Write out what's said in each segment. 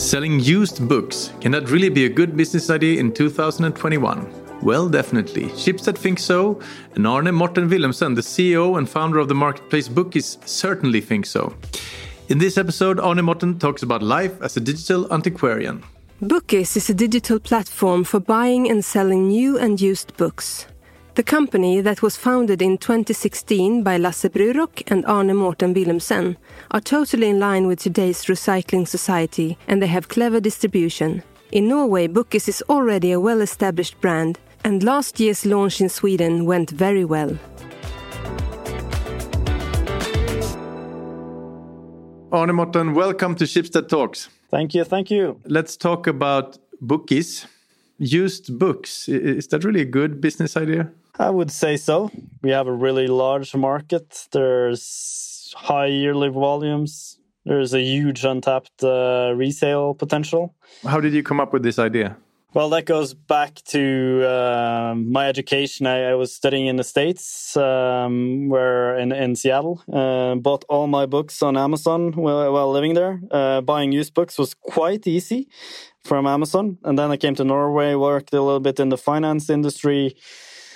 Selling used books, can that really be a good business idea in 2021? Well, definitely. Schibsted thinks so, and Arne Morten Wilhelmsen, the CEO and founder of the marketplace Bookis, certainly thinks so. In this episode, Arne Morten talks about life as a digital antiquarian. Bookis is a digital platform for buying and selling new and used books. The company that was founded in 2016 by Lasse Brurock and Arne Morten Wilhelmsen are totally in line with today's recycling society and they have clever distribution. In Norway, Bookis is already a well-established brand and last year's launch in Sweden went very well. Arne Morten, welcome to Schibsted Talks. Thank you, thank you. Let's talk about Bookis. Used books, is that really a good business idea? I would say so. We have a really large market. There's high yearly volumes. There's a huge untapped uh, resale potential. How did you come up with this idea? Well, that goes back to uh, my education. I, I, was studying in the States, um, where in, in Seattle. Uh, bought all my books on Amazon while, while living there. Uh, buying used books was quite easy from Amazon. And then I came to Norway, worked a little bit in the finance industry,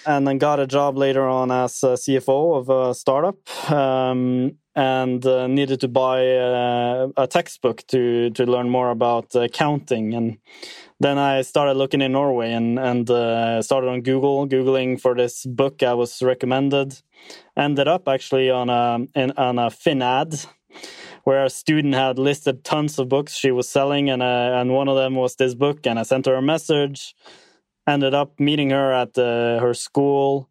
and then got a job later on as CFO of a startup. Um, and uh, needed to buy uh, a textbook to to learn more about accounting and then I started looking in Norway and and uh, started on Google, googling for this book I was recommended. Ended up actually on a in, on a Finn ad where a student had listed tons of books she was selling, and uh, and one of them was this book. And I sent her a message. Ended up meeting her at uh, her school.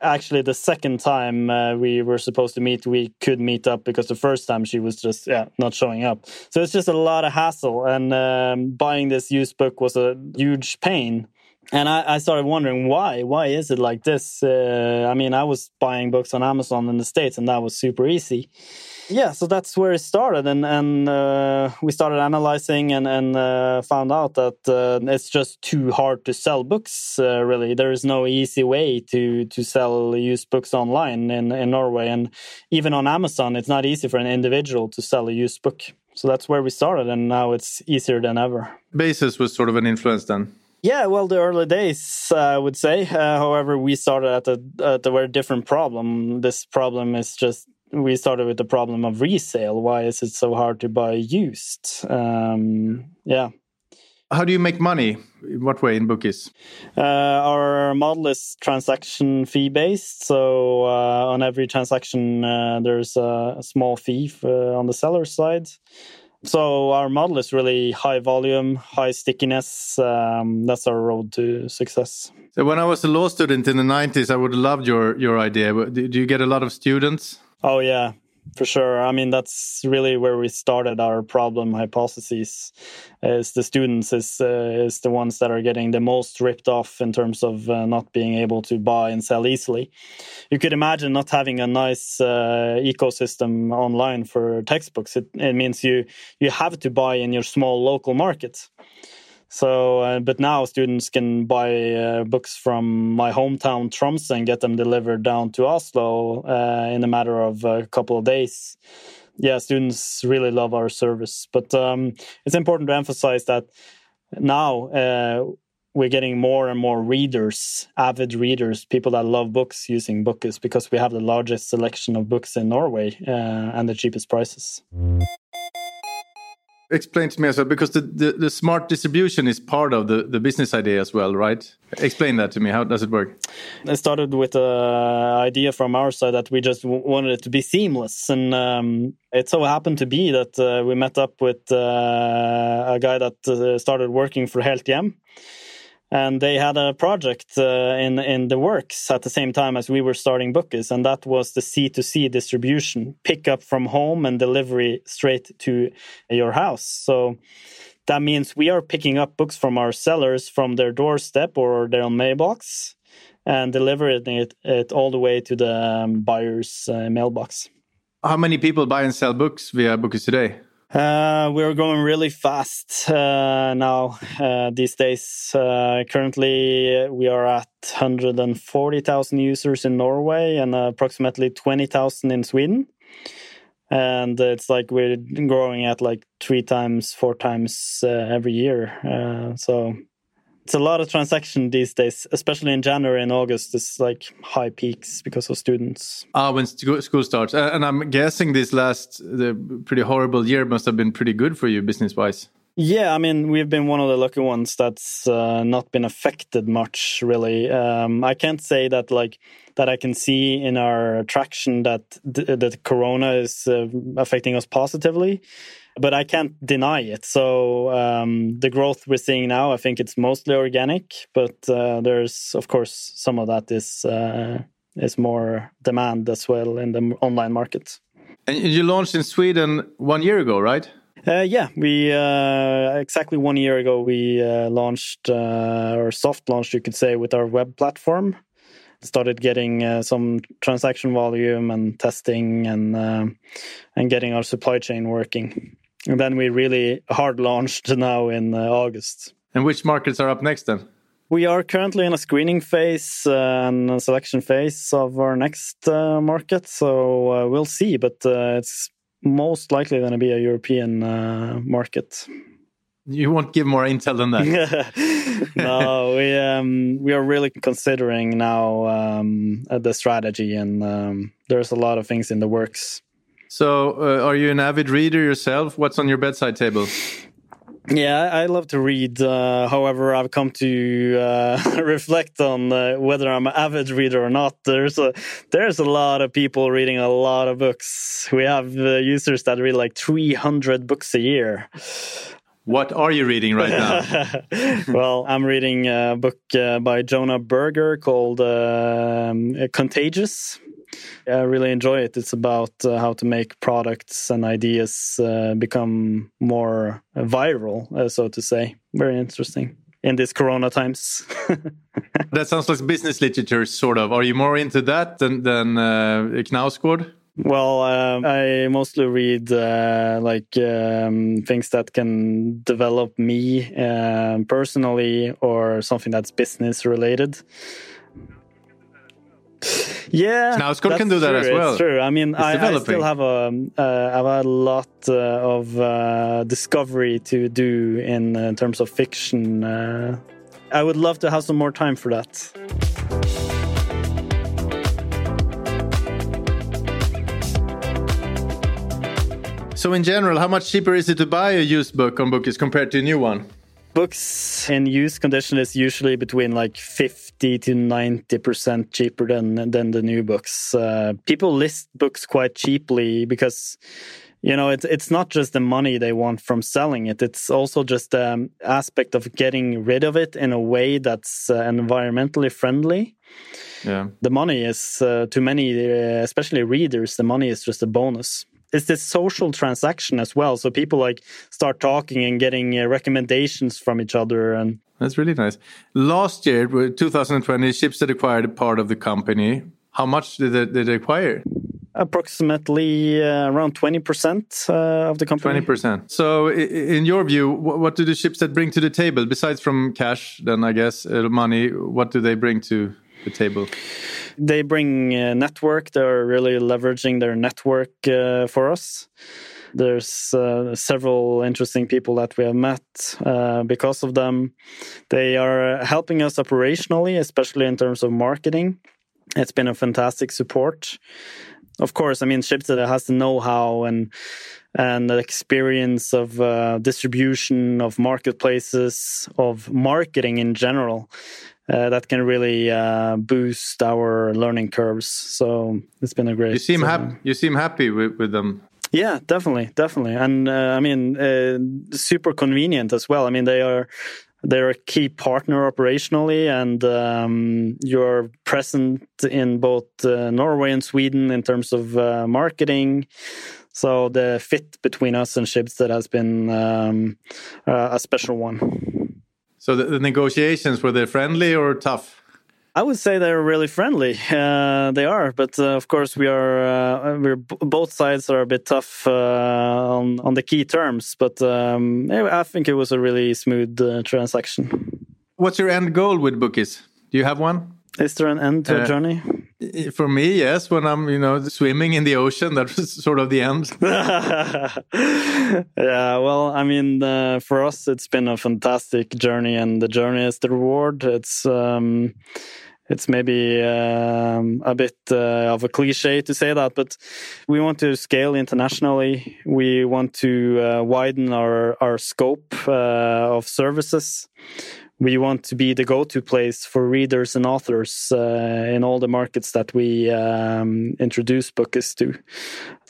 Actually the second time uh, we were supposed to meet we could meet up because the first time she was just yeah not showing up. So it's just a lot of hassle and um, buying this used book was a huge pain. And I, I, started wondering why why is it like this? Uh, i mean i was buying books on amazon in the states and that was super easy yeah so that's where it started and and uh, we started analyzing and and uh, found out that uh, it's just too hard to sell books uh, really there is no easy way to to sell used books online in in norway and even on amazon it's not easy for an individual to sell a used book so that's where we started and now it's easier than ever basis was sort of an influence then yeah, well, the early days, uh, I would say. Uh, however, we started at a, at a very different problem. This problem is just we started with the problem of resale. Why is it so hard to buy used? Um, yeah. How do you make money? In what way in Bookis? Uh, our model is transaction fee based. So uh, on every transaction, uh, there's a small fee for, on the seller side. So our model is really high volume, high stickiness. Um, that's our road to success. So when I was a law student in the 90s, I would have loved your your idea. Do you get a lot of students? Oh yeah, for sure. I mean, that's really where we started our problem hypotheses. Is the students is uh, is the ones that are getting the most ripped off in terms of uh, not being able to buy and sell easily. You could imagine not having a nice uh, ecosystem online for textbooks. It, it means you you have to buy in your small local market. So, uh, but now students can buy uh, books from my hometown Tromsø and get them delivered down to Oslo uh, in a matter of a couple of days. Yeah, students really love our service, but um, it's important to emphasize that now uh, we're getting more and more readers, avid readers, people that love books using Bookis because we have the largest selection of books in Norway uh, and the cheapest prices explain to me as well because the, the, the, smart distribution is part of the, the business idea as well right? Explain that to me. How does it work? It started with an idea from our side that we just wanted it to be seamless. And um, it so happened to be that uh, we met up with uh, a guy that uh, started working for Helthjem and they had a project uh, in in the works at the same time as we were starting Bookis, and that was the C to C distribution, pickup from home and delivery straight to your house. So that means we are picking up books from our sellers from their doorstep or their mailbox and delivering it, it all the way to the um, buyer's uh, mailbox. How many people buy and sell books via Bookis today? Uh, we're going really fast uh, now uh, these days. Uh, currently, we are at 140,000 users in Norway and approximately 20,000 in Sweden. and it's like we're growing at like three times, four times uh, every year. Uh, so it's a lot of transaction these days, especially in January and August. It's like high peaks because of students. Ah, when school starts, and I'm guessing this last the pretty horrible year must have been pretty good for you business wise. Yeah, I mean, we've been one of the lucky ones that's uh, not been affected much, really. Um, I can't say that like that I can see in our traction that that Corona is uh, affecting us positively, but I can't deny it. So um, the growth we're seeing now, I think it's mostly organic, but uh, there's of course some of that is uh, is more demand as well in the online market. And you launched in Sweden one year ago, right? Uh, yeah, we uh, exactly one year ago we uh, launched uh, or soft launched, you could say, with our web platform. Started getting uh, some transaction volume and testing and uh, and getting our supply chain working. And then we really hard launched now in August. And which markets are up next then? We are currently in a screening phase and a selection phase of our next market, so we'll see. But it's most likely going to be a European uh, market. You won't give more intel than that. no, we um, we are really considering now um, uh, the strategy, and um, there's a lot of things in the works. So, uh, are you an avid reader yourself? What's on your bedside table? Yeah, I love to read. Uh, however, I've come to uh, reflect on uh, whether I'm an avid reader or not. There's a there's a lot of people reading a lot of books. We have uh, users that read like 300 books a year. What are you reading right now? well, I'm reading a book uh, by Jonah Berger called um, Contagious. I really enjoy it. It's about uh, how to make products and ideas uh, become more viral, uh, so to say. Very interesting in these corona times. that sounds like business literature, sort of. Are you more into that than, than uh, Knausgård? Well, um, I mostly read uh, like um, things that can develop me uh, personally or something that's business related. Yeah, Knausgård can do that true, as well. It's true. I mean, I, I, still have a, uh, I've a lot uh, of uh, discovery to do in, in terms of fiction. Uh, I would love to have some more time for that. So, in general, how much cheaper is it to buy a used book on Bookis compared to a new one? Books in use condition is usually between like 50 to 90% cheaper than than the new books. Uh, people list books quite cheaply because you know it's it's not just the money they want from selling it. It's also just the um, aspect of getting rid of it in a way that's uh, environmentally friendly. Yeah. The money is uh, to many uh, especially readers the money is just a bonus it's this social transaction as well. So people like start talking and getting uh, recommendations from each other, and that's really nice. Last year, 2020, Schibsted acquired a part of the company. How much did they, did they acquire? Approximately uh, around twenty percent uh, of the company. Twenty percent. So, in your view, what do the Schibsted bring to the table besides from cash? Then I guess uh, money. What do they bring to the table? They bring a network. They're really leveraging their network uh, for us. There's uh, several interesting people that we have met uh, because of them. They are helping us operationally, especially in terms of marketing. It's been a fantastic support. Of course, I mean, Schibsted has the know-how and and the experience of uh, distribution of marketplaces of marketing in general uh, that can really uh, boost our learning curves. So it's been a great. You seem happy. You seem happy with, with them. Yeah, definitely, definitely, and uh, I mean, uh, super convenient as well. I mean, they are they're a key partner operationally, and um, you're present in both uh, Norway and Sweden in terms of uh, marketing. So the fit between us and Schibsted has been um, a special one. So the, the negotiations were they friendly or tough? I would say they're really friendly. Uh, they are, but uh, of course we are. Uh, we're both sides are a bit tough uh, on on the key terms. But um, I think it was a really smooth uh, transaction. What's your end goal with Bookis? Do you have one? Is there an end to a uh, journey? For me, yes. When I'm, you know, swimming in the ocean, that was sort of the end. yeah, well, I mean, uh, for us, it's been a fantastic journey, and the journey is the reward. It's um, it's maybe um, a bit uh, of a cliche to say that, but we want to scale internationally. We want to uh, widen our our scope uh, of services. We want to be the go-to place for readers and authors uh, in all the markets that we um, introduce books to.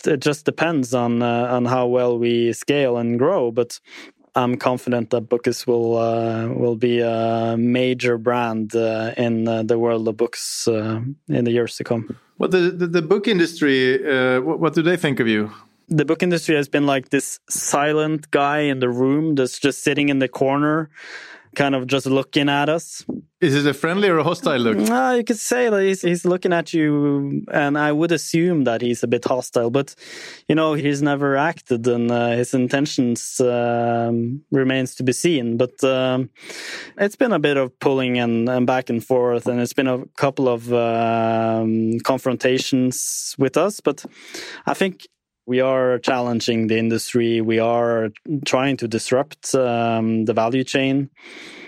It just depends on uh, on how well we scale and grow, but I'm confident that Bookis will uh, will be a major brand uh, in uh, the world of books uh, in the years to come. Well, the the, the book industry, uh, what, what do they think of you? The book industry has been like this silent guy in the room that's just sitting in the corner kind of just looking at us. Is it a friendly or a hostile look? Uh, you could say that he's, he's looking at you, and I would assume that he's a bit hostile. But you know, he's never acted, and uh, his intentions um, remains to be seen. But um, it's been a bit of pulling and, and, back and forth, and it's been a couple of um, confrontations with us. But I think we are challenging the industry. We are trying to disrupt um, the value chain.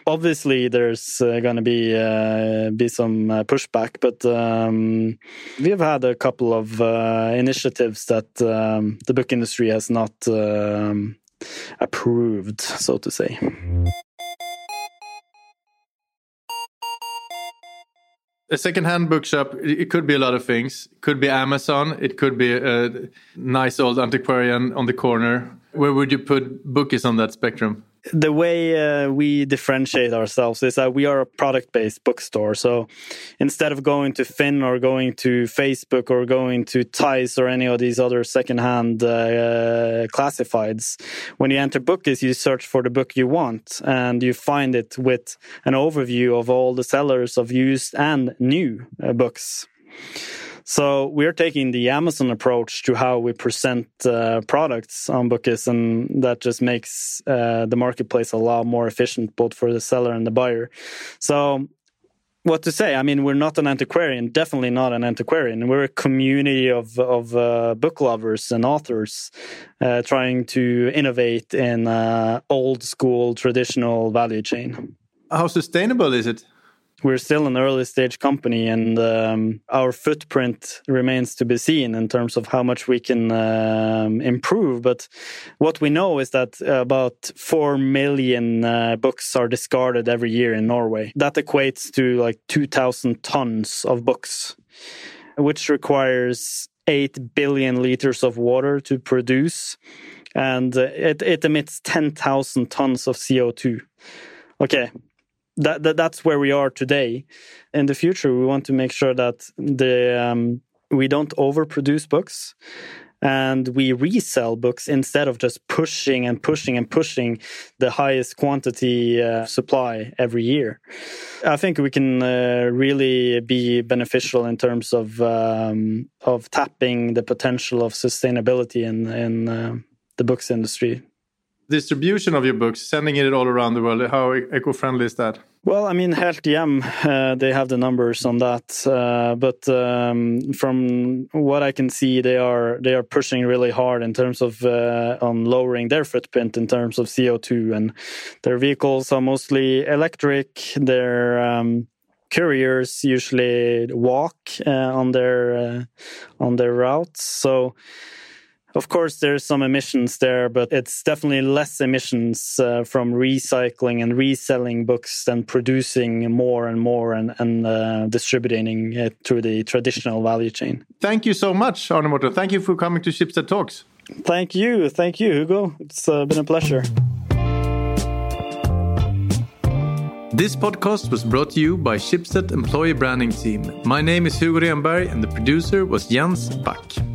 Obviously, there's uh, going to be uh, be some uh, pushback, but um, we have had a couple of uh, initiatives that um, the book industry has not um, approved, so to say. A secondhand bookshop it could be a lot of things. It could be amazon. It could be a nice old antiquarian on the corner. Where would you put Bookis on that spectrum the way uh, we differentiate ourselves is that we are a product based bookstore. So instead of going to Finn or going to Facebook or going to Tise or any of these other secondhand uh, classifieds, when you enter Bookis, you search for the book you want and you find it with an overview of all the sellers of used and new uh, books. So we're taking the Amazon approach to how we present uh, products on Bookis, and that just makes uh, the marketplace a lot more efficient, both for the seller and the buyer. So what to say? I mean, we're not an antiquarian, definitely not an antiquarian. We're a community of of uh, book lovers and authors uh, trying to innovate in uh, old school traditional value chain. How sustainable is it? We're still an early stage company and um, our footprint remains to be seen in terms of how much we can um, improve. But what we know is that about 4 million uh, books are discarded every year in norway. That equates to like 2000 tons of books which requires 8 billion liters of water to produce and uh, it, it emits 10,000 tons of co2 okay that, that that's where we are today. In the future, we want to make sure that the um, we don't overproduce books and we resell books instead of just pushing and pushing and pushing the highest quantity uh, supply every year. I think we can uh, really be beneficial in terms of um, of tapping the potential of sustainability in in uh, the books industry distribution of your books, sending it all around the world, how eco-friendly is that? Well, I mean, Helthjem, uh, they have the numbers on that, uh, but um, from what I can see, they are they are pushing really hard in terms of uh, on lowering their footprint in terms of CO two, and their vehicles are mostly electric. Their um, couriers usually walk on their on their routes, so of course, there's some emissions there, but it's definitely less emissions uh, from recycling and reselling books than producing more and more and, and uh, distributing it through the traditional value chain. Thank you so much, Arne Morten. Thank you for coming to Schibsted Talks. Thank you. Thank you, Hugo. It's uh, been a pleasure. This podcast was brought to you by Schibsted Employee Branding Team. My name is Hugo Renberg and the producer was Jens Back.